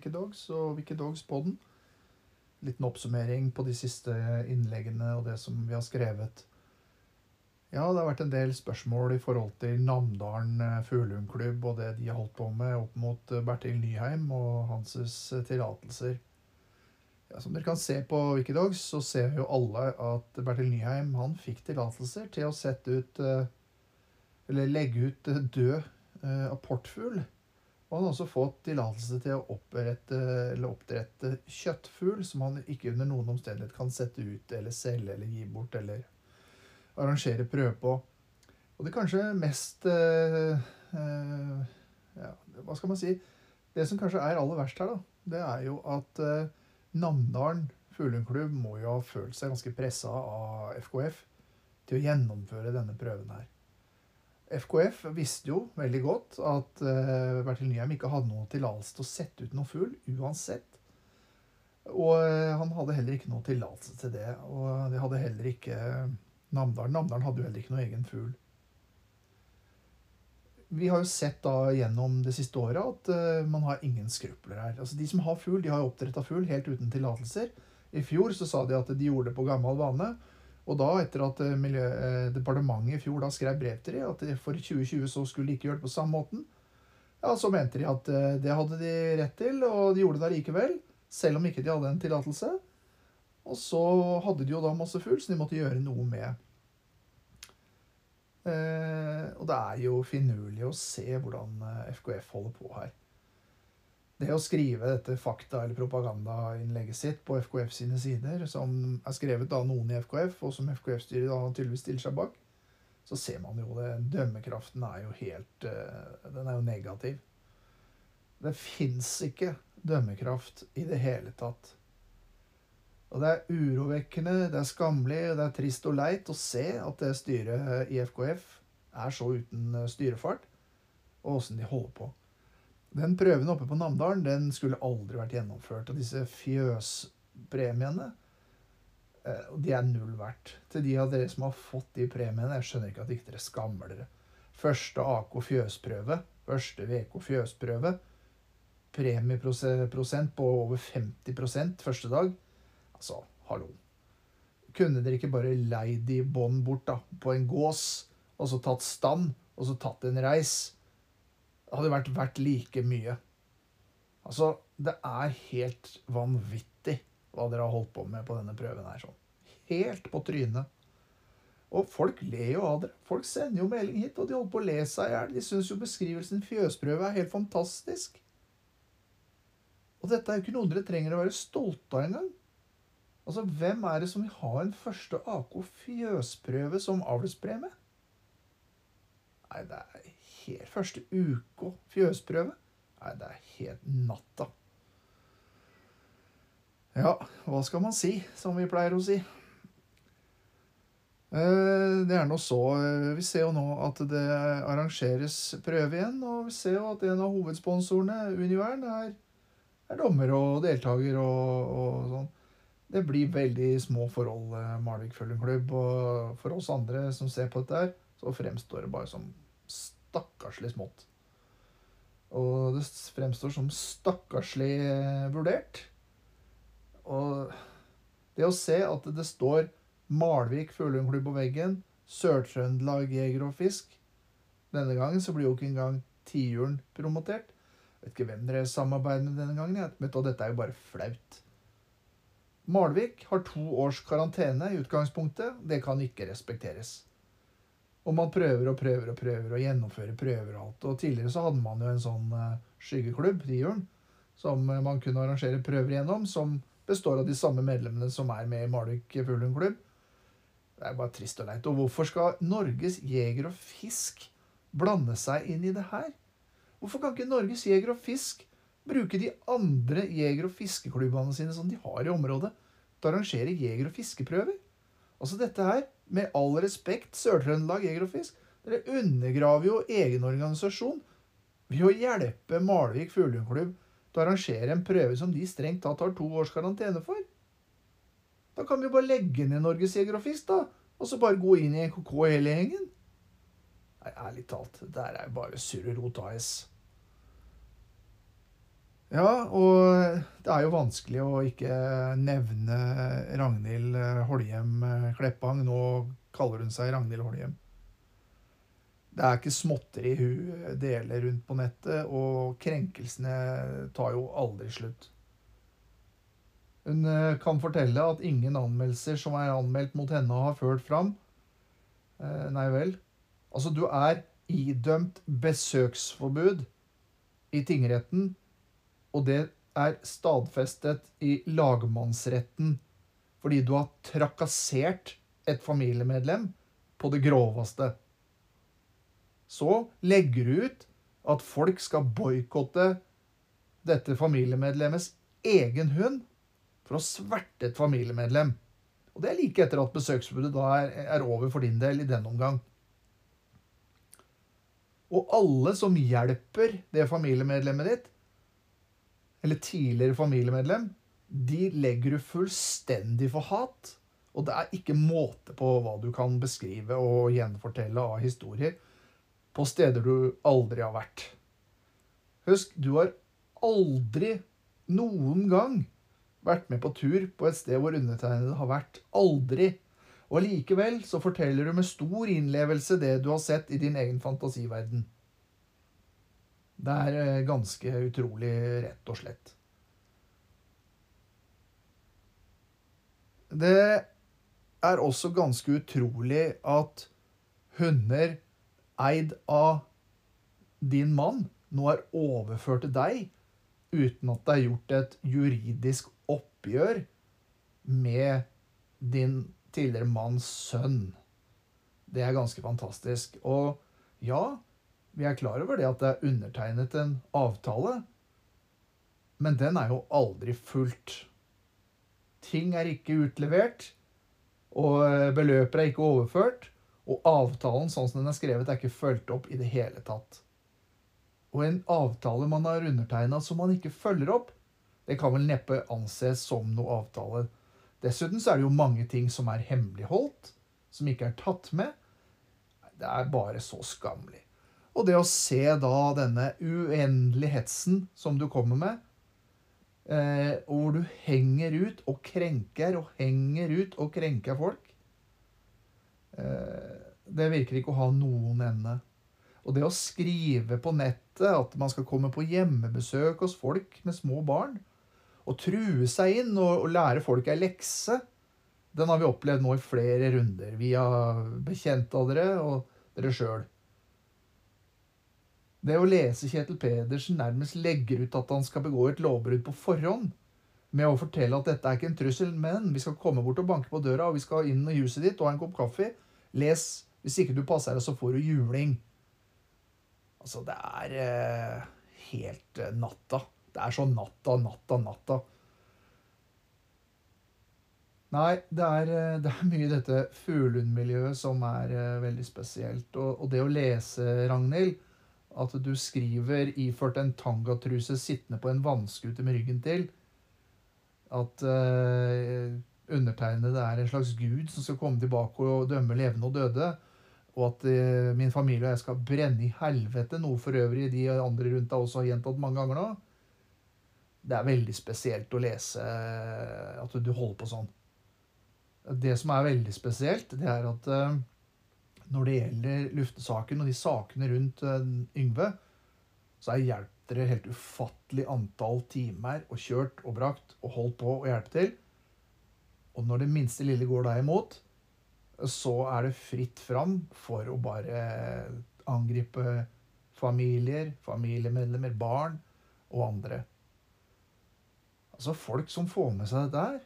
Wikidogs og Wikidogs-podden. Liten oppsummering på de siste innleggene og det som vi har skrevet. Ja, det har vært en del spørsmål i forhold til Namdalen eh, fuglehundklubb og det de har holdt på med opp mot eh, Bertil Nyheim og hans eh, tillatelser. Ja, som dere kan se på Wikidogs, så ser jo alle at Bertil Nyheim han fikk tillatelser til å sette ut Eller legge ut død apportfugl og han har også fått tillatelse til å oppdrette kjøttfugl som han ikke under noen omstendighet kan sette ut eller selge eller gi bort eller arrangere prøve på. Og det kanskje mest eh, eh, ja, Hva skal man si? Det som kanskje er aller verst her, da, det er jo at eh, Namdalen fuglehundklubb må jo ha følt seg ganske pressa av FKF til å gjennomføre denne prøven her. FKF visste jo veldig godt at uh, Bertil Nyheim ikke hadde noe tillatelse til å sette ut noen fugl uansett. Og uh, han hadde heller ikke noe tillatelse til det. Og det hadde heller ikke Namdalen. Namdalen hadde jo heller ikke noe egen fugl. Vi har jo sett da gjennom det siste året at man har ingen skrupler her. Altså De som har fugl, de har oppdretta fugl helt uten tillatelser. I fjor så sa de at de gjorde det på gammel vane. Og da, etter at eh, Miljødepartementet i fjor da skrev brev til dem at for 2020 så skulle de ikke gjøre det på samme måten, ja, så mente de at eh, det hadde de rett til, og de gjorde det likevel. Selv om ikke de hadde en tillatelse. Og så hadde de jo da masse fugl som de måtte gjøre noe med. Eh, og det er jo finurlig å se hvordan FKF holder på her det å skrive dette fakta- eller propagandainnlegget sitt på FKF sine sider, som er skrevet av noen i FKF, og som FKF-styret da tydeligvis stiller seg bak, så ser man jo det. Dømmekraften er jo helt eh, Den er jo negativ. Det fins ikke dømmekraft i det hele tatt. Og det er urovekkende, det er skammelig, det er trist og leit å se at det styret i FKF er så uten styrefart, og åssen de holder på. Den prøven oppe på Namdalen den skulle aldri vært gjennomført. Og disse fjøspremiene eh, de er null verdt. Til de av dere som har fått de premiene, jeg skjønner ikke at ikke dere skammer dere. Første AK fjøsprøve, første VK fjøsprøve, premieprosent på over 50% første dag. Altså, hallo. Kunne dere ikke bare leid de bånd bort da, på en gås, og så tatt stand, og så tatt en reis? Det hadde vært verdt like mye. Altså, det er helt vanvittig hva dere har holdt på med på denne prøven her. sånn. Helt på trynet. Og folk ler jo av dere. Folk sender jo melding hit, og de holder på å le seg i hjel. De syns jo beskrivelsen fjøsprøve er helt fantastisk. Og dette er jo ikke noe dere trenger å være stolte av engang. Altså, hvem er det som vil ha en første AK fjøsprøve som avlspremie? Nei, det er helt første uka fjøsprøve. Nei, det er helt natta. Ja, hva skal man si, som vi pleier å si? Eh, det er nå så. Eh, vi ser jo nå at det arrangeres prøve igjen. Og vi ser jo at en av hovedsponsorene, Univern, er, er dommer og deltaker og, og, sånn. Det blir veldig små forhold, eh, Malvik Følgeklubb. Og for oss andre som ser på dette, her, så fremstår det bare som stakkarslig smått. Og det fremstår som stakkarslig vurdert. Og det å se at det står Malvik fuglehundklubb på veggen, Sør-Trøndelag Jeger og Fisk Denne gangen så blir jo ikke engang tiuren promotert. Jeg vet ikke hvem dere samarbeider med denne gangen. men dette er jo bare flaut. Malvik har to års karantene i utgangspunktet. Det kan ikke respekteres. Og man prøver og prøver og prøver og gjennomfører prøver og alt. Og tidligere så hadde man jo en sånn uh, skyggeklubb, Trihjulen, som uh, man kunne arrangere prøver gjennom, som består av de samme medlemmene som er med i Malvik fuglehundklubb. Det er bare trist og leit. Og hvorfor skal Norges jeger og fisk blande seg inn i det her? Hvorfor kan ikke Norges jeger og fisk bruke de andre jeger- og fiskeklubbene sine som de har i området, til å arrangere jeger- og fiskeprøver? Altså dette her med all respekt, Sør-Trøndelag Jeger og Fisk, dere undergraver jo egen organisasjon ved å hjelpe Malvik fuglehundklubb til å arrangere en prøve som de strengt tatt har to års karantene for. Da kan vi jo bare legge ned Norges Jeger og Fisk, da. Og så bare gå inn i NKK hele gjengen. Nei, ærlig talt, det der er jo bare surr og rot AS. Ja, og det er jo vanskelig å ikke nevne Ragnhild Holhjem Kleppang. Nå kaller hun seg Ragnhild Holhjem. Det er ikke småtteri hun deler rundt på nettet, og krenkelsene tar jo aldri slutt. Hun eh, kan fortelle at ingen anmeldelser som er anmeldt mot henne, har ført fram. Eh, nei vel. Altså, du er idømt besøksforbud i tingretten, og det er stadfestet i lagmannsretten fordi du har trakassert et familiemedlem på det groveste. Så legger du ut at folk skal boikotte dette familiemedlemmets egen hund for å sverte et familiemedlem. Og det er like etter at besøksforbudet da er, er over for din del i den omgang. Og alle som hjelper det familiemedlemmet ditt, eller tidligere familiemedlem, de legger du fullstendig for hat. Og det er ikke måte på hva du kan beskrive og gjenfortelle av historier på steder du aldri har vært. Husk, du har aldri noen gang vært med på tur på et sted hvor undertegnede har vært. Aldri. Og likevel så forteller du med stor innlevelse det du har sett i din egen fantasiverden. Det er eh, ganske utrolig, rett og slett. Det er også ganske utrolig at hunder eid av din mann nå er overført til deg uten at det er gjort et juridisk oppgjør med din tidligere manns sønn. Det er ganske fantastisk. Og ja, vi er klar over det at det er undertegnet en avtale, men den er jo aldri fulgt. Ting er ikke utlevert, og beløper er ikke overført. Og avtalen sånn som den er skrevet, er ikke fulgt opp i det hele tatt. Og en avtale man har undertegna som man ikke følger opp, det kan vel neppe anses som noe avtale. Dessuten så er det jo mange ting som er hemmeligholdt, som ikke er tatt med. Det er bare så skammelig. Og det å se da denne uendelige hetsen som du kommer med, eh, hvor du henger ut og krenker og henger ut og krenker folk eh, Det virker ikke å ha noen ende. Og det å skrive på nettet at man skal komme på hjemmebesøk hos folk med små barn, og true seg inn og, og lære folk ei lekse, den har vi opplevd nå i flere runder. Via bekjente av dere og dere sjøl. Det å lese Kjetil Pedersen nærmest legger ut at han skal begå et lovbrudd på forhånd, med å fortelle at dette er ikke en trussel, men vi skal komme bort og banke på døra, og vi skal inn i huset ditt og ha en kopp kaffe. Les. Hvis ikke du passer deg, så får du juling. Altså, det er eh, helt eh, natta. Det er sånn natta, natta, natta. Nei, det er, eh, det er mye i dette Fuglund-miljøet som er eh, veldig spesielt. Og, og, det å lese, Ragnhild, at du skriver iført en tangatruse sittende på en vannskute med ryggen til At uh, undertegnede er en slags gud som skal komme tilbake og dømme levende og døde. Og at uh, min familie og jeg skal brenne i helvete, noe for øvrig de andre rundt deg også har gjentatt mange ganger nå det er veldig spesielt å lese eh, at du holder på sånn. Det som er veldig spesielt, det er at eh, når det gjelder luftesaken og de sakene rundt eh, Yngve, så er hjulpet dere helt ufattelig antall timer og kjørt og brakt og holdt på å hjelpe til. Og når det minste lille går deg imot, så er det fritt fram for å bare angripe familier, familiemedlemmer, barn og andre. Altså, folk som får med seg det der,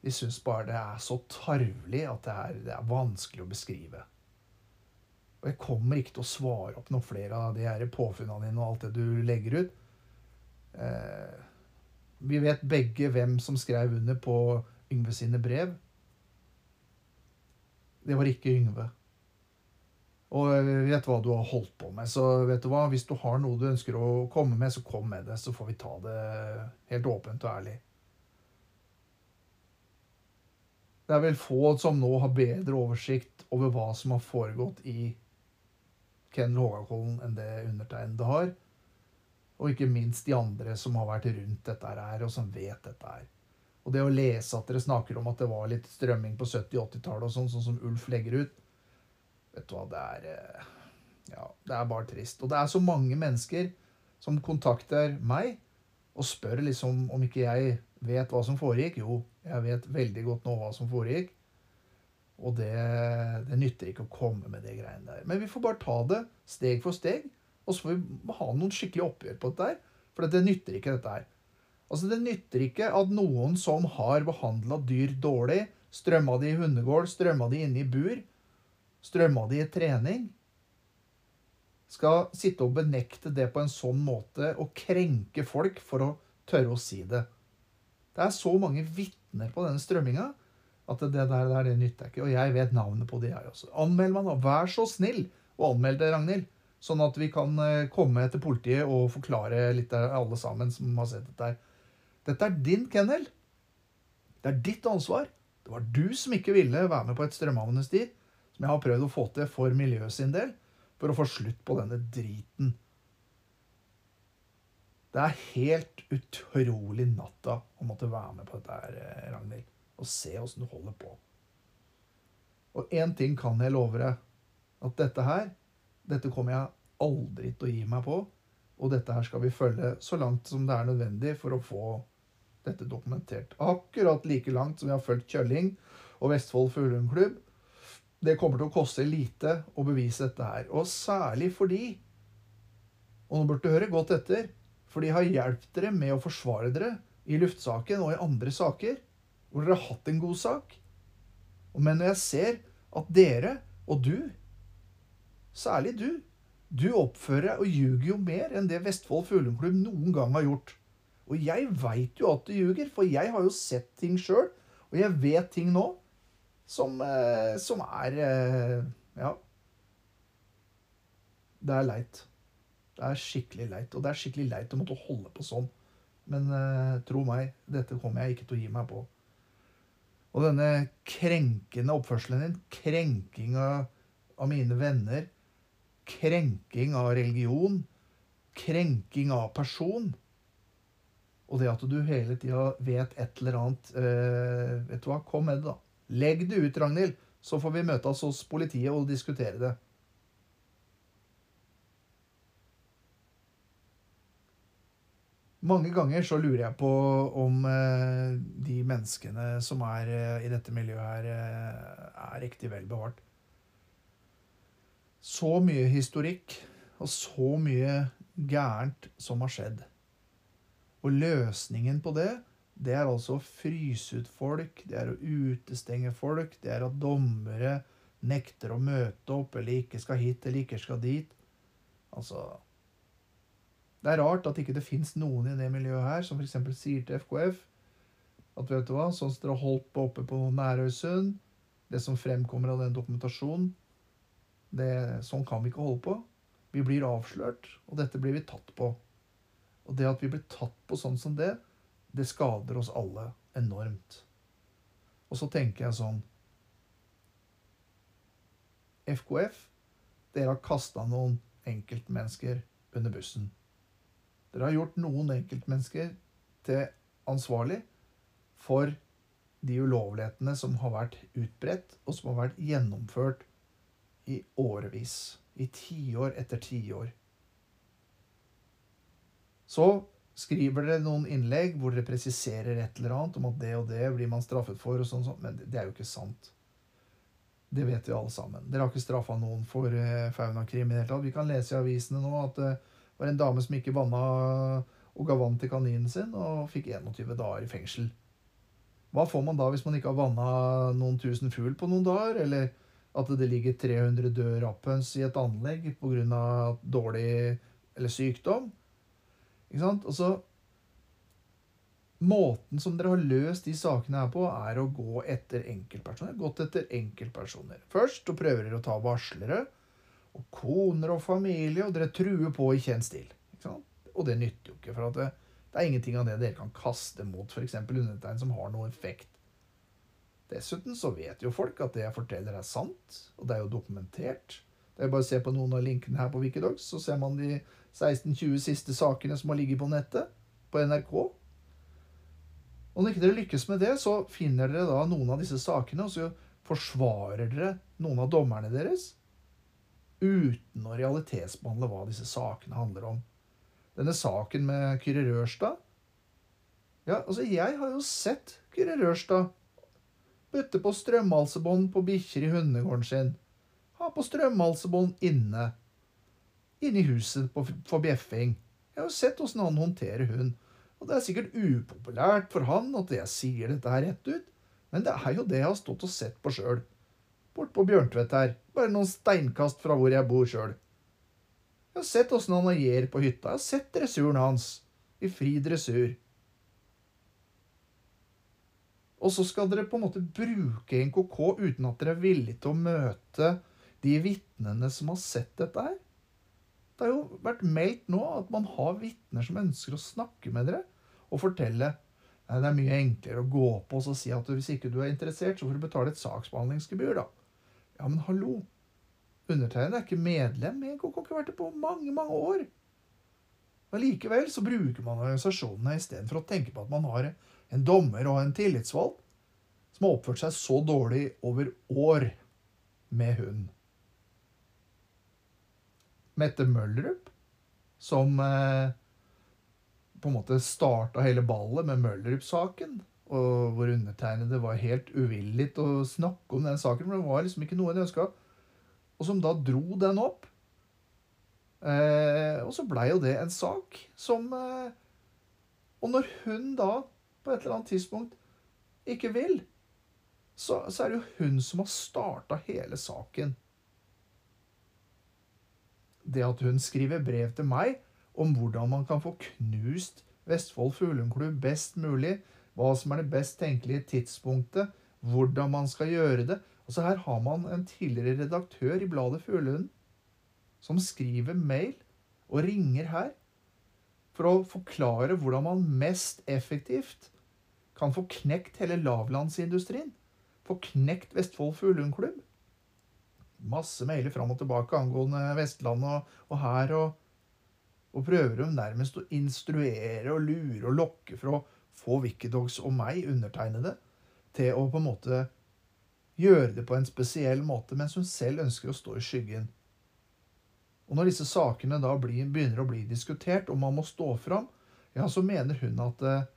de syns bare det er så tarvelig at det er, det er, vanskelig å beskrive. Og jeg kommer ikke til å svare opp noen flere av de her påfunnene dine og alt det du legger ut. Eh, vi vet begge hvem som skrev under på Yngve sine brev. Det var ikke Yngve. Og vi vet hva du har holdt på med. Så vet du hva, hvis du har noe du ønsker å komme med, så kom med det. Så får vi ta det helt åpent og ærlig. Det er vel få som nå har bedre oversikt over hva som har foregått i Ken Hågakollen enn det undertegnede har. Og ikke minst de andre som har vært rundt dette her, og som vet dette her. Og det å lese at dere snakker om at det var litt strømming på 70-80-tallet, og sånn, sånn som Ulf legger ut Vet du hva, det er eh, Ja, det er bare trist. Og det er så mange mennesker som kontakter meg og spør liksom om ikke jeg vet hva som foregikk. Jo, jeg vet veldig godt nå hva som foregikk. Og det, det nytter ikke å komme med det greiene der. Men vi får bare ta det steg for steg. Og så får vi ha noen skikkelig oppgjør på dette her. For det nytter ikke, dette her. Altså, Det nytter ikke at noen som har behandla dyr dårlig, strømma de i hundegård, strømma de inne i bur, strømma de i trening, skal sitte og benekte det på en sånn måte og krenke folk for å tørre å si det. Det er så mange vitner på denne strømminga at det der, der det nytter ikke. Og jeg vet navnet på det, jeg også. Anmeld meg, da. Vær så snill å anmelde Ragnhild. Sånn at vi kan eh, komme til politiet og forklare litt av alle sammen som har sett dette her. Dette er din kennel. Det er ditt ansvar. Det var du som ikke ville være med på et strømamnesti, som jeg har prøvd å få til for miljøet sin del, for å få slutt på denne driten. Det er helt utrolig natta å måtte være med på dette her, eh, Ragnhild og se åssen du holder på. Og én ting kan jeg love deg. At dette her, dette kommer jeg aldri til å gi meg på. Og dette her skal vi følge så langt som det er nødvendig for å få dette dokumentert. Akkurat like langt som vi har fulgt Kjølling og Vestfold Fuglehundklubb. Det kommer til å koste lite å bevise dette her. Og særlig fordi Og nå burde du høre godt etter. For de har hjulpet dere med å forsvare dere i luftsaken og i andre saker hvor dere har hatt en god sak. Men når jeg ser at dere, og du, særlig du, du oppfører deg og ljuger jo mer enn det Vestfold Fugleklubb noen gang har gjort. Og jeg veit jo at du ljuger, for jeg har jo sett ting sjøl, og jeg vet ting nå som, eh, som er eh, Ja. Det er leit. Det er skikkelig leit. Og det er skikkelig leit å måtte holde på sånn. Men uh, tro meg, dette kommer jeg ikke til å gi meg på. Og denne krenkende oppførselen din, krenking av, av mine venner, krenking av religion, krenking av person Og det at du hele tida vet et eller annet eh, Vet du hva, kom med det, da. Legg det ut, Ragnhild, så får vi møtes hos politiet og diskutere det. Mange ganger så lurer jeg på om eh, de menneskene som er eh, i dette miljøet her, eh, er riktig vel bevart. Så mye historikk og så mye gærent som har skjedd. Og løsningen på det, det er altså å fryse ut folk, det er å utestenge folk, det er at dommere nekter å møte opp eller ikke skal hit eller ikke skal dit. Altså det er rart at ikke det fins noen i det miljøet her som f.eks. sier til FKF at vet du hva, sånn som dere har holdt på oppe på Nærøysund, det som fremkommer av den dokumentasjonen, det, sånn kan vi ikke holde på. Vi blir avslørt, og dette blir vi tatt på. Og det at vi blir tatt på sånn som det, det skader oss alle enormt. Og så tenker jeg sånn FKF, dere har kasta noen enkeltmennesker under bussen. Dere har gjort noen enkeltmennesker til ansvarlig for de ulovlighetene som har vært utbredt, og som har vært gjennomført i årevis. I tiår etter tiår. Så skriver dere noen innlegg hvor dere presiserer et eller annet om at det og det blir man straffet for, og sånn, sånn. men det er jo ikke sant. Det vet vi alle sammen. Dere har ikke straffa noen for uh, faunakrim i det hele tatt. Vi kan lese i avisene nå at uh, var en dame som ikke vanna og ga vann til kaninen sin, og fikk 21 dager i fengsel. Hva får man da hvis man ikke har vanna noen tusen fugl på noen dager? Eller at det ligger 300 døde rapphøns i et anlegg pga. dårlig eller sykdom? Ikke sant? Altså, Måten som dere har løst de sakene her på, er å gå etter enkeltpersoner. Gått etter enkeltpersoner. Først og prøver dere å ta varslere og koner og familie, og dere truer på i kjent stil. Og det nytter jo ikke, for det, det, er ingenting av det dere kan kaste mot f.eks. undertegn som har noe effekt. Dessuten så vet jo folk at det jeg forteller, er sant, og det er jo dokumentert. Det er bare å se på noen av linkene her på Wikidogs, så ser man de 16-20 siste sakene som har ligget på nettet på NRK. Og når ikke dere lykkes med det, så finner dere da noen av disse sakene, og så forsvarer dere noen av dommerne deres uten å realitetsbehandle hva disse sakene handler om. Denne saken med Kyrre Rørstad Ja, altså, jeg har jo sett Kyrre Rørstad Putte på strømhalsebånd på bikkjer i hundegården sin. Ha på strømhalsebånd inne. Inne i huset på, for bjeffing. Jeg har jo sett åssen han håndterer hund. Og det er sikkert upopulært for han at jeg sier dette her rett ut, men det er jo det jeg har stått og sett på sjøl. Bort på Bjørntvedt her. Bare noen steinkast fra hvor jeg bor sjøl. Jeg har sett åssen han agerer på hytta. Jeg har sett dressuren hans. I fri dressur. Og så skal dere på en måte bruke NKK uten at dere er villige til å møte de vitnene som har sett dette her. Det har jo vært meldt nå at man har vitner som ønsker å snakke med dere og fortelle. Nei, det er mye enklere å gå på og si at hvis ikke du er interessert, så får du betale et saksbehandlingsgebyr, da. Ja, men hallo. Undertegnede er ikke medlem i NKK, har vært det på mange, mange år. Men likevel så bruker man organisasjonene istedenfor å tenke på at man har en dommer og en tillitsvalgt som har oppført seg så dårlig over år med hund. Mette Møllerup, som eh, på en måte starta hele ballet med Møllerup-saken, og hvor undertegnede var helt uvillig til å snakke om den saken, for det var liksom ikke noe de ønska, og som da dro den opp. Eh, og så blei jo det en sak som eh, Og når hun da på et eller annet tidspunkt ikke vil, så, så er det jo hun som har starta hele saken. Det at hun skriver brev til meg om hvordan man kan få knust Vestfold Fuglehundklubb best mulig, hva som er det best tenkelige tidspunktet, hvordan man skal gjøre det. Altså Her har man en tidligere redaktør i bladet Fuglehunden som skriver mail og ringer her for å forklare hvordan man mest effektivt kan få knekt hele lavlandsindustrien. Få knekt Vestfold Fuglehundklubb. Masse mailer fram og tilbake angående Vestlandet og, og her. Og, og prøver de nærmest å instruere og lure og lokke for å få Wikidogs og meg, undertegnede, til å på en måte gjøre det på en spesiell måte, mens hun selv ønsker å stå i skyggen. Og når disse sakene da blir, begynner å bli diskutert, og man må stå fram, ja, så mener hun at det, eh,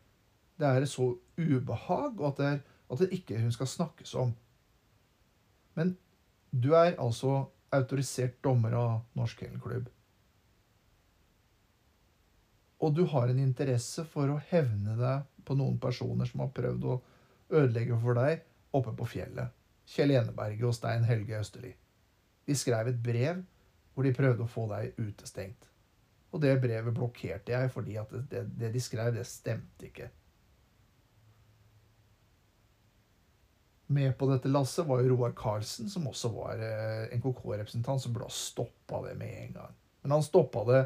det er så ubehag, og at det, er, at det ikke hun skal snakkes om. Men du er altså autorisert dommer av Norsk Kennelklubb. Og du har en interesse for å hevne deg på noen personer som har prøvd å ødelegge for deg oppe på fjellet. Kjell Eneberget og Stein Helge Østerli. De skrev et brev hvor de prøvde å få deg utestengt. Og det brevet blokkerte jeg fordi at det, det de skrev, det stemte ikke. Med på dette lasset var jo Roar Karlsen, som også var eh, NKK-representant, som burde ha stoppa det med en gang. Men han stoppa det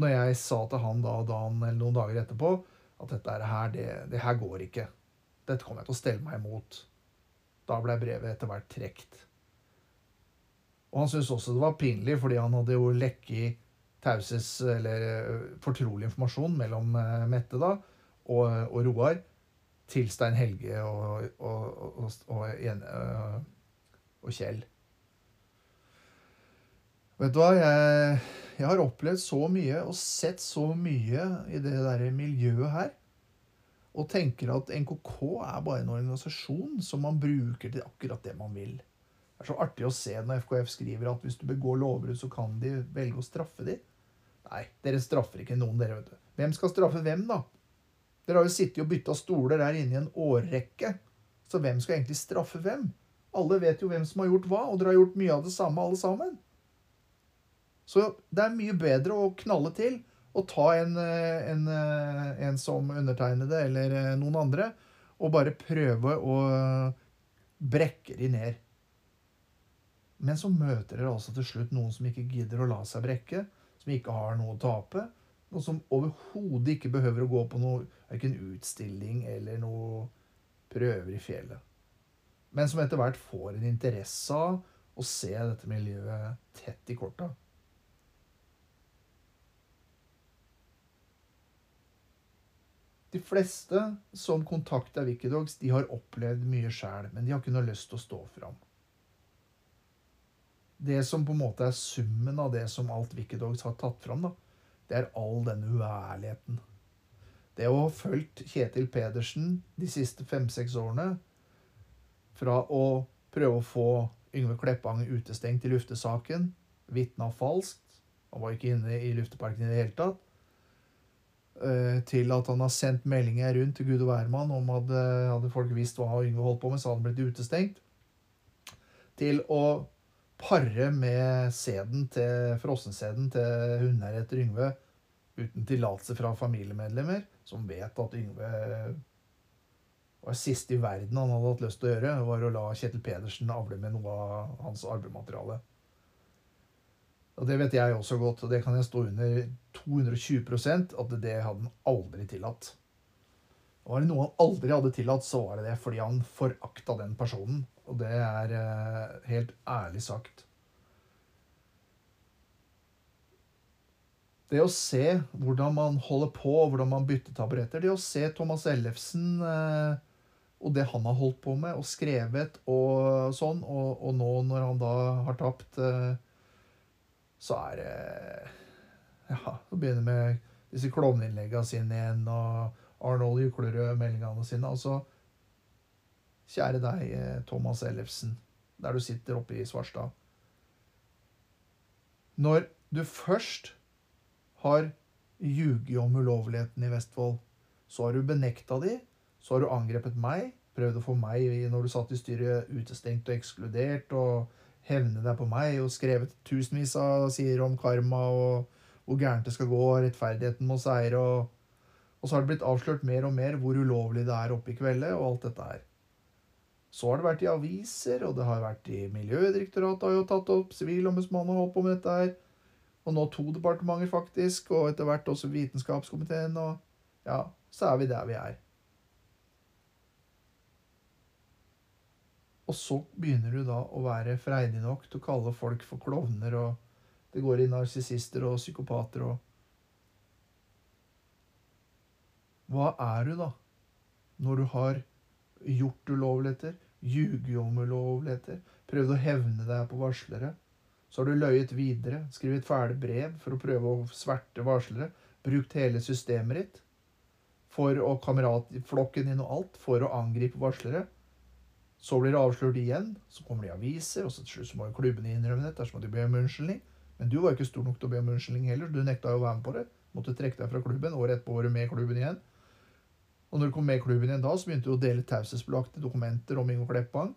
når jeg sa til han da dagen eller noen dager etterpå at dette her, det, det her går ikke. Dette kommer jeg til å stelle meg imot. Da ble brevet etter hvert trukket. Og han syntes også det var pinlig, fordi han hadde jo lekket tauses, eller eh, fortrolig informasjon mellom eh, Mette da, og, og Roar til Stein Helge og, og, og, Kjell. Vet du hva, jeg, jeg, har opplevd så mye og sett så mye i det der miljøet her. Og tenker at NKK er bare en organisasjon som man bruker til akkurat det man vil. Det er så artig å se når FKF skriver at hvis du begår lovbrudd, så kan de velge å straffe dem. Nei, dere straffer ikke noen, dere. vet du. Hvem skal straffe hvem, da? Dere har jo sittet og bytta stoler der inne i en årrekke. Så hvem skal egentlig straffe hvem? Alle vet jo hvem som har gjort hva, og dere har gjort mye av det samme, alle sammen. Så det er mye bedre å knalle til og ta en, eh, en, eh, en som undertegnede eller eh, noen andre og bare prøve å brekke de ned. Men så møter dere altså til slutt noen som ikke gidder å la seg brekke, som ikke har noe å tape, og som overhodet ikke behøver å gå på noe verken utstilling eller noe prøver i fjellet. Men som etter hvert får en interesse av å se dette miljøet tett i korta. De fleste som kontakter Wikidogs, de har opplevd mye sjæl, men de har ikke noe lyst til å stå fram. Det som på en måte er summen av det som alt Wikidogs har tatt fram, da, det er all denne uærligheten. Det å ha fulgt Kjetil Pedersen de siste fem-seks årene fra å prøve å få Yngve Kleppang utestengt i luftesaken, vitna falskt, han var ikke inne i lufteparken i det hele tatt, til at han har sendt meldinger rundt til Gud og hvermann om at hadde folk visst hva Yngve holdt på med, så hadde han blitt utestengt. Til å pare med sæden til frossensæden til hundeeier Yngve uten tillatelse fra familiemedlemmer, som vet at Yngve var siste i verden han hadde hatt lyst til å gjøre, var å la Kjetil Pedersen avle med noe av hans arvemateriale. Og det vet jeg også godt, og det kan jeg stå under 220% at det hadde han aldri tillatt. Og var det noe han aldri hadde tillatt, så var det det fordi han forakta den personen. Og det er eh, helt ærlig sagt. Det å se hvordan man holder på, hvordan man bytter taburetter Det å se Thomas Ellefsen eh, og det han har holdt på med og skrevet og sånn, og, og nå når han da har tapt eh, så er det Ja, så begynner med disse klovneinnleggene sine igjen, og Arnold Juklerød-meldingene sine. Altså, kjære deg, eh, Thomas Ellefsen, der du sitter oppe i Svarstad. Når du først har ljuget om ulovligheten i Vestfold, så har du benekta de, så har du angrepet meg, prøvd å få meg, når du satt i styret, utestengt og ekskludert, og hevne deg på meg og skrevet tusenvis av sider om karma og hvor gærent det skal gå, og rettferdigheten må seire. Og, og, så har det blitt avslørt mer og mer hvor ulovlig det er oppe i kveldet, og alt dette her. Så har det vært i aviser, og det har vært i Miljødirektoratet har jo tatt opp, Sivilombudsmannen har holdt på med dette her. Og nå to departementer, faktisk, og etter hvert også Vitenskapskomiteen. Og ja, så er vi der vi er. Og så begynner du da å være freidig nok til å kalle folk for klovner, og det går i narsissister og psykopater og Hva er du, da? Når du har gjort ulovligheter, ljuget om ulovligheter, prøvd å hevne deg på varslere. Så har du løyet videre, skrevet fæle brev for å prøve å sverte varslere. Brukt hele systemet ditt for å kameratflokken din og alt for å angripe varslere. Så blir det avslørt igjen, så kommer det i aviser, og så til slutt må jo klubbene innrømme det må de be om unnskyldning. Men du var ikke stor nok til å be om unnskyldning heller. Du nekta jo å være med på det. Måtte trekke deg fra klubben. Året etterpå var du med klubben igjen. Og når du kom med klubben igjen da, så begynte du å dele taushetsbelagte dokumenter om Ingo Kleppang.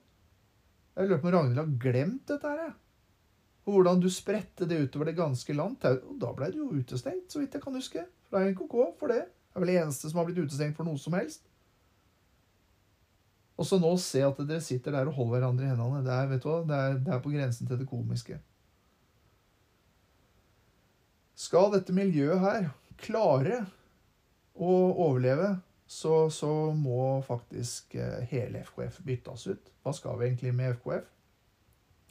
Jeg lurer på om Ragnhild har glemt dette her. Og hvordan du spredte det utover det ganske land. Og da ble du jo utestengt, så vidt jeg kan huske. Fra NKK for det. Jeg er vel eneste som har blitt utestengt for noe som helst. Og så nå se at dere sitter der og holder hverandre i hendene. Det er, vet du hva, det er, det er på grensen til det komiske. Skal dette miljøet her klare å overleve, så, så må faktisk eh, hele FKF byttes ut. Hva skal vi egentlig med FKF?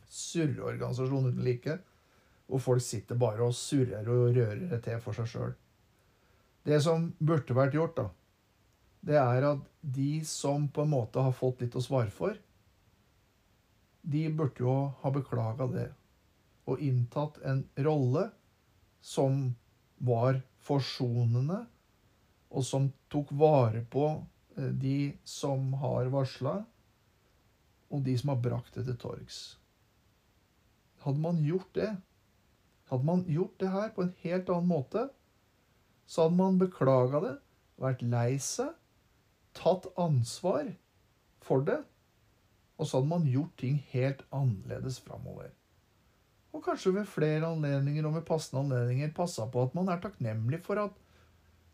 Surreorganisasjon uten like. Hvor folk sitter bare og surrer og rører det til for seg sjøl. Det som burde vært gjort, da, det er at de som på en måte har fått litt å svare for, de burde jo ha beklaga det og inntatt en rolle som var forsonende, og som tok vare på eh, de som har varsla, og de som har brakt det til torgs. Hadde man gjort det, hadde man gjort det her på en helt annen måte, så hadde man beklaga det, vært lei seg, tatt ansvar for det. Og så hadde man gjort ting helt annerledes framover. Og kanskje ved flere anledninger og med passende anledninger passa på at man er takknemlig for at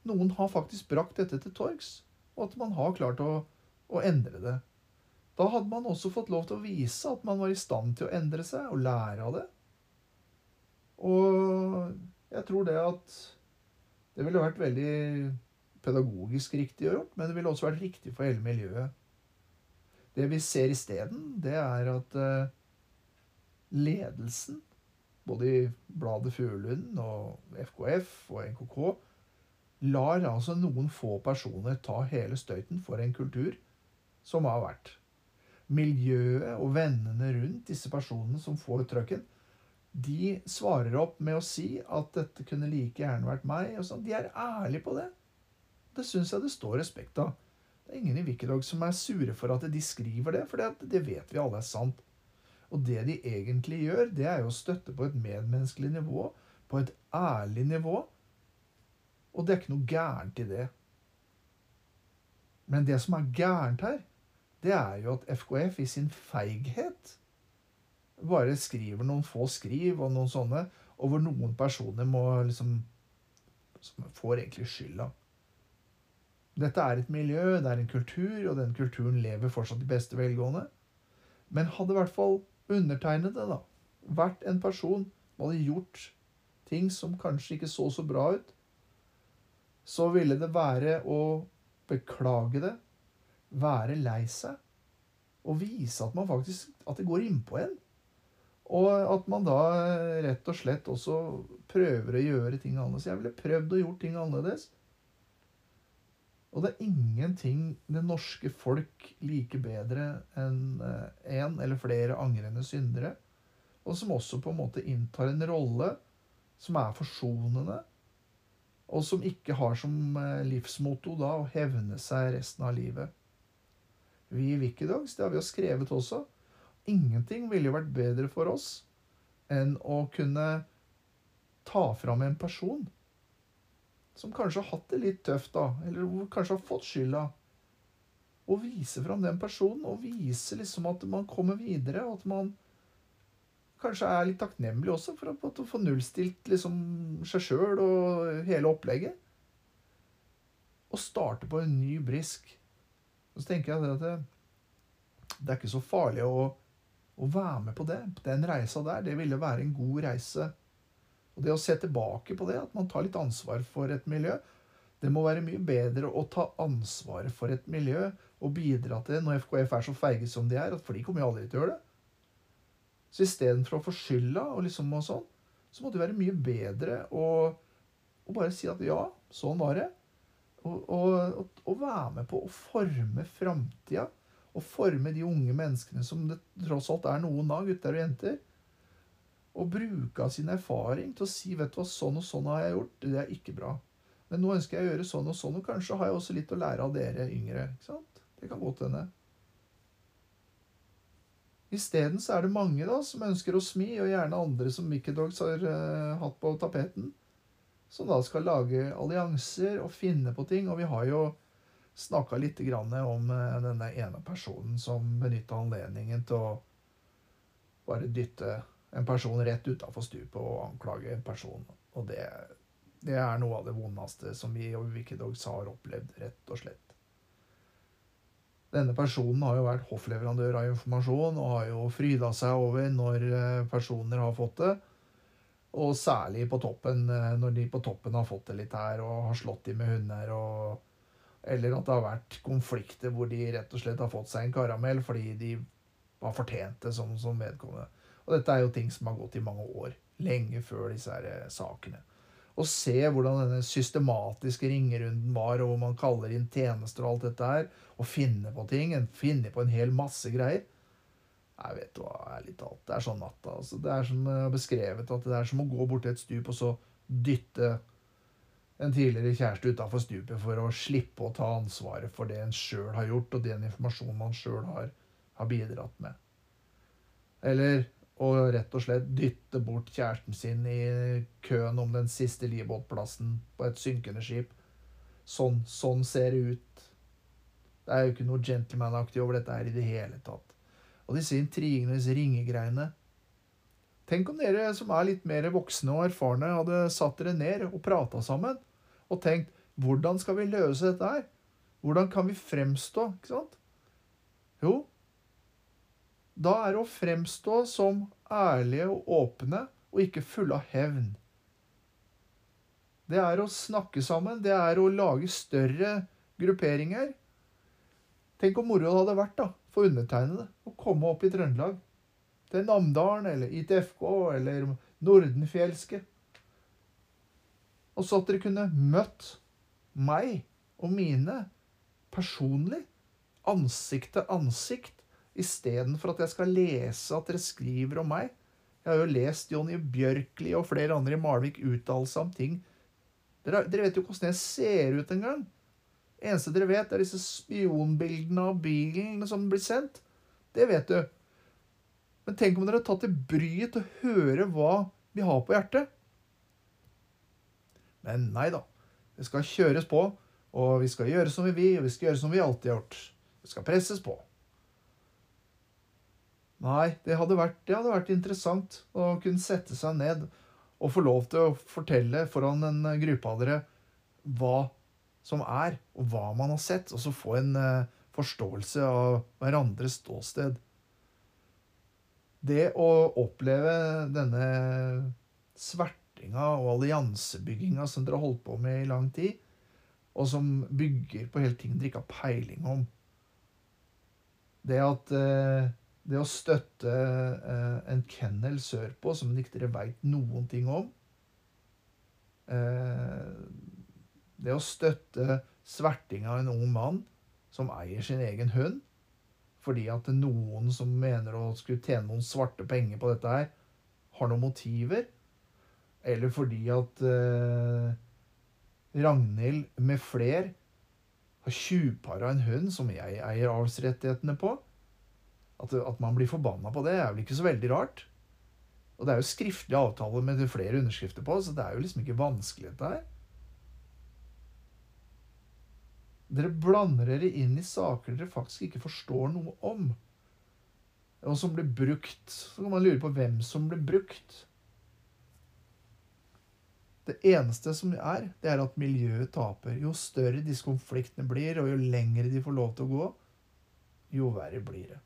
noen har faktisk brakt dette til torgs, og at man har klart å, å endre det. Da hadde man også fått lov til å vise at man var i stand til å endre seg og lære av det. Og jeg tror det at det ville vært veldig pedagogisk riktig å gjort, men det ville også vært riktig for hele miljøet. Det vi ser isteden, det er at uh, ledelsen, både i bladet Fuglunden og FKF og NKK, lar altså noen få personer ta hele støyten for en kultur som har vært. Miljøet og vennene rundt disse personene som får trøkken, de svarer opp med å si at dette kunne like gjerne vært meg. og sånn. De er ærlige på det. Det syns jeg det står respekt av. Det er ingen i Wikidag som er sure for at de skriver det, for det vet vi alle er sant. Og det de egentlig gjør, det er jo å støtte på et medmenneskelig nivå, på et ærlig nivå. Og det er ikke noe gærent i det. Men det som er gærent her, det er jo at FKF i sin feighet bare skriver noen få skriv og noen sånne, og hvor noen personer må liksom får egentlig skylda. Dette er et miljø, det er en kultur, og den kulturen lever fortsatt i beste velgående. Men hadde i hvert fall undertegnede da, vært en person som hadde gjort ting som kanskje ikke så så bra ut, så ville det være å beklage det, være lei seg, og vise at man faktisk at det går innpå en. Og at man da rett og slett også prøver å gjøre ting annerledes. Jeg ville prøvd å gjøre ting annerledes. Og det er ingenting det norske folk liker bedre enn én en eller flere angrende syndere, og som også på en måte inntar en rolle som er forsonende, og som ikke har som eh, livsmotto da å hevne seg resten av livet. Vi i Wikidogs, det har vi jo skrevet også, ingenting ville vært bedre for oss enn å kunne ta fram en person som kanskje har hatt det litt tøft, da, eller kanskje har fått skylda. Og vise fram den personen, og vise liksom at man kommer videre, og at man kanskje er litt takknemlig også for å få nullstilt liksom seg sjøl og hele opplegget. Og starte på en ny brisk. Og så tenker jeg at det, det er ikke så farlig å, å være med på det. Den reisa der, det ville være en god reise og det å se tilbake på det, at man tar litt ansvar for et miljø Det må være mye bedre å ta ansvaret for et miljø og bidra til det når FKF er så feige som de er, for de kommer jo aldri til å gjøre det. Så istedenfor å få skylda og liksom og sånn, så må det være mye bedre å, å bare si at ja, sånn var det. Og, og, og være med på å forme framtida. Og forme de unge menneskene som det tross alt er noen av, gutter og jenter og bruke av sin erfaring til å si vet du hva, sånn og sånn har jeg gjort. Det er ikke bra. Men nå ønsker jeg å gjøre sånn og sånn, og kanskje har jeg også litt å lære av dere yngre. ikke sant? Det kan godt hende. Isteden er det mange da som ønsker å smi, og gjerne andre som Wikidogs har uh, hatt på tapeten, som da skal lage allianser og finne på ting. Og vi har jo snakka litt om uh, denne ene personen som benytta anledningen til å bare dytte en person rett utafor stupet og anklage en person. Og det, det, er noe av det vondeste som vi og Wikidogs har opplevd, rett og slett. Denne personen har jo vært hoffleverandør av informasjon og har jo fryda seg over når eh, personer har fått det. Og særlig på toppen, eh, når de på toppen har fått det litt her og har slått dem med hunder. Og, eller at det har vært konflikter hvor de rett og slett har fått seg en karamell fordi de har fortjent det som, som vedkommende. Og dette er jo ting som har gått i mange år. Lenge før disse her eh, sakene. Å se hvordan denne systematiske ringerunden var, og hvor man kaller inn tjenester og alt dette her, og finne på ting. Finne på en hel masse greier. Jeg vet hva, ærlig talt. Det er sånn natta. Altså, det er som jeg har beskrevet, at det er som å gå bort til et stup og så dytte en tidligere kjæreste utafor stupet for å slippe å ta ansvaret for det en sjøl har gjort, og den informasjonen man sjøl har, har bidratt med. Eller og rett og slett dytte bort kjæresten sin i køen om den siste livbåtplassen på et synkende skip. Sånn, sånn ser det ut. Det er jo ikke noe gentlemanaktig over dette her i det hele tatt. Og disse intrigene, disse ringegreiene Tenk om dere som er litt mer voksne og erfarne, hadde satt dere ned og prata sammen og tenkt hvordan skal vi løse dette her? Hvordan kan vi fremstå? Ikke sant? Jo, da er det å fremstå som ærlige og åpne og ikke fulle av hevn. Det er å snakke sammen, det er å lage større grupperinger. Tenk hvor moro det hadde vært da, for undertegnede å komme opp i Trøndelag. til Namdalen eller ITFK eller Nordenfjelske. Og så at dere kunne møtt meg og mine personlig, ansikt til ansikt, istedenfor at jeg skal lese at dere skriver om meg. Jeg har jo lest Jonny Bjørkli og flere andre i Malvik uttale seg om ting. Dere, dere, vet jo åssen jeg ser ut engang. Eneste dere vet, er disse spionbildene av bilen som blir sendt. Det vet du. Men tenk om dere har tatt det bryet til å høre hva vi har på hjertet. Men nei da. Det skal kjøres på, og vi skal gjøre som vi vil, og vi skal gjøre som vi alltid har gjort. Det skal presses på. Nei, det hadde, vært, det hadde vært interessant å kunne sette seg ned og få lov til å fortelle foran en gruppe av dere hva som er, og hva man har sett, og så få en uh, forståelse av hverandres ståsted. Det å oppleve denne svertinga og alliansebygginga som dere har holdt på med i lang tid, og som bygger på hele ting dere ikke har peiling om Det at uh, det å støtte eh, en kennel sørpå som ikke dere veit noen ting om eh, Det å støtte sverting av en ung mann som eier sin egen hund fordi at noen som mener å skulle tjene noen svarte penger på dette her, har noen motiver. Eller fordi at eh, Ragnhild med fler har tjuvpara en hund som jeg eier avlsrettighetene på. At, at, man blir forbanna på det, er vel ikke så veldig rart. Og det er jo skriftlige avtaler med flere underskrifter på, så det er jo liksom ikke vanskelig, dette her. Dere blander dere inn i saker dere faktisk ikke forstår noe om. Og som blir brukt. Så kan man lure på hvem som blir brukt. Det eneste som er, det er at miljøet taper. Jo større disse konfliktene blir, og jo lengre de får lov til å gå, jo verre blir det.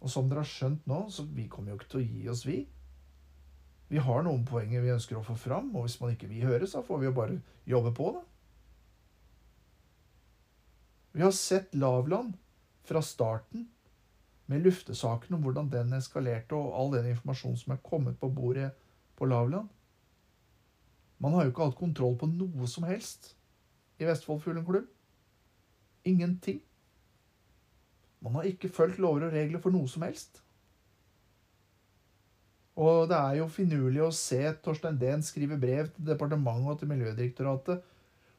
Og som dere har skjønt nå, så vi kommer jo ikke til å gi oss, vi. Vi har noen poenger vi ønsker å få fram, og hvis man ikke vil høre, så får vi jo bare jobbe på, da. Vi har sett Lavland fra starten, med luftesaken om hvordan den eskalerte, og all den informasjonen som er kommet på bordet på Lavland. Man har jo ikke hatt kontroll på noe som helst i Vestfold Fuglenklubb. Ingenting. Man har ikke fulgt lover og regler for noe som helst. Og det er jo finurlig å se Torstein Dehn skrive brev til departementet og til Miljødirektoratet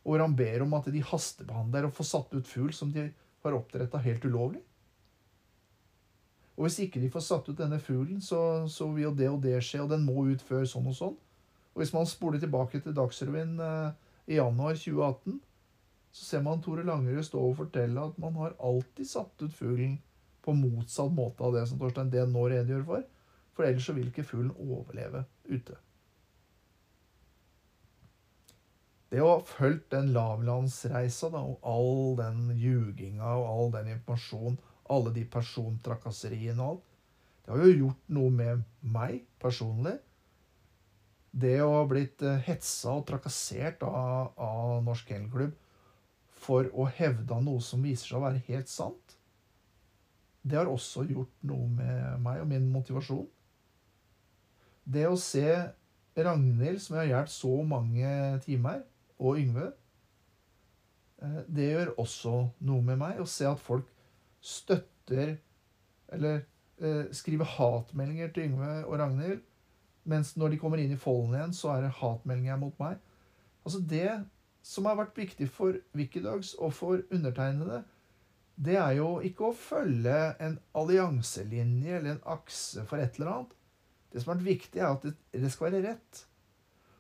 hvor han ber om at de hastebehandler og får satt ut fugl som de har oppdretta helt ulovlig. Og hvis ikke de får satt ut denne fuglen, så, så, vil jo det og det skje, og den må ut før sånn og sånn. Og hvis man spoler tilbake til Dagsrevyen eh, i januar 2018, så ser man Tore Langerud stå og fortelle at man har alltid satt ut fuglen på motsatt måte av det som Torstein D nå redegjør for. For ellers så vil ikke fuglen overleve ute. Det å ha fulgt den lavlandsreisa da, og all den ljuginga og all den informasjonen, alle de persontrakasseriene og alt, det har jo gjort noe med meg personlig. Det å ha blitt eh, hetsa og trakassert av, av Norsk Kennelklubb for å hevde noe som viser seg å være helt sant. Det har også gjort noe med meg og min motivasjon. Det å se Ragnhild, som jeg har hjulpet så mange timer, og Yngve eh, Det gjør også noe med meg å se at folk støtter eller eh, skriver hatmeldinger til Yngve og Ragnhild, mens når de kommer inn i folden igjen, så er det hatmeldinger mot meg. Altså Det som har vært viktig for Wikidogs og for undertegnede, det er jo ikke å følge en allianselinje eller en akse for et eller annet. Det som har vært viktig, er at det, skal være rett.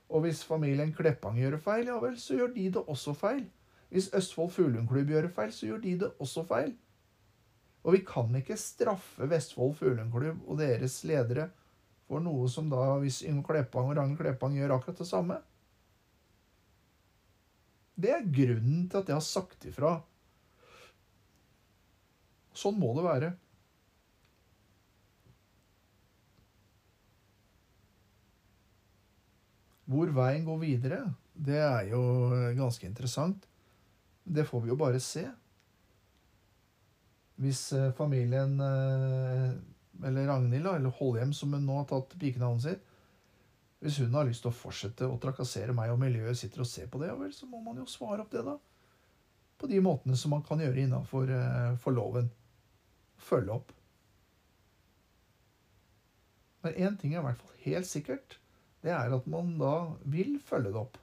Og hvis familien Kleppang gjør feil, ja vel, så gjør de det også feil. Hvis Østfold Fuglundklubb gjør feil, så gjør de det også feil. Og vi kan ikke straffe Vestfold Fuglundklubb og deres ledere for noe som da, hvis Yngve Kleppang og Ragnhild Kleppang gjør akkurat det samme, det er grunnen til at jeg har sagt ifra. Sånn må det være. Hvor veien går videre, det er jo ganske interessant. Det får vi jo bare se. Hvis eh, familien eh, eller Ragnhild, eller Holhjem, som hun nå har tatt pikenavnet sitt Hvis hun har lyst til å fortsette å trakassere meg, og miljøet sitter og ser på det, ja vel, så må man jo svare opp det, da. På de måtene som man kan gjøre innafor uh, for loven. Følge opp. Men én ting er i hvert fall helt sikkert. Det er at man da vil følge det opp.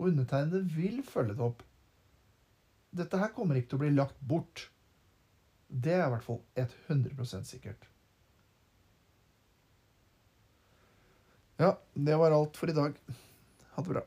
Og undertegnede vil følge det opp. Dette her kommer ikke til å bli lagt bort. Det er i hvert fall 100% sikkert. Ja, det var alt for i dag. Ha det bra.